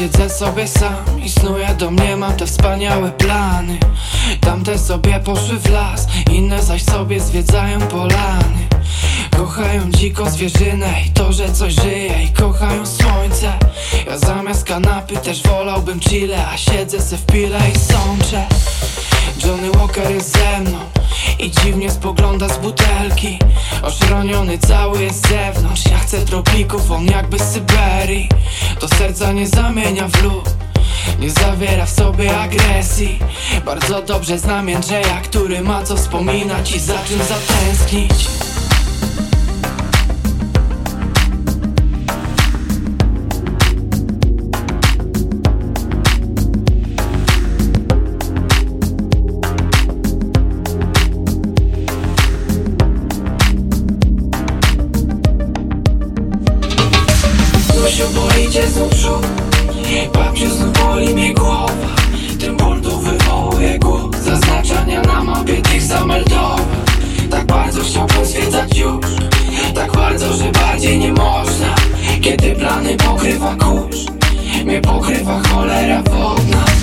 siedzę sobie sam i snuję do mnie Mam te wspaniałe plany. Tamte sobie poszły w las Inne zaś sobie zwiedzają polany. Kochają dziko zwierzynę i to, że coś żyje I kochają słońce. Ja zamiast kanapy też wolałbym chile A siedzę se w pile i sączę Johnny Walker jest ze mną i dziwnie spogląda z butelki. Oszroniony cały jest z zewnątrz. Ja chcę tropików, on jakby z Syberii. To serca nie zamienia w lód nie zawiera w sobie agresji. Bardzo dobrze znam Jędrzeja, który ma co wspominać i za czym zatęsknić Babciu boli cię znów brzuch Babciu znów boli mnie głowa. Ten ból tu wywołuje głód Zaznaczenia na mapie tych zameldowań. Tak bardzo chciałbym zwiedzać już. Tak bardzo, że bardziej nie można. Kiedy plany pokrywa kurz Mnie pokrywa cholera wodna.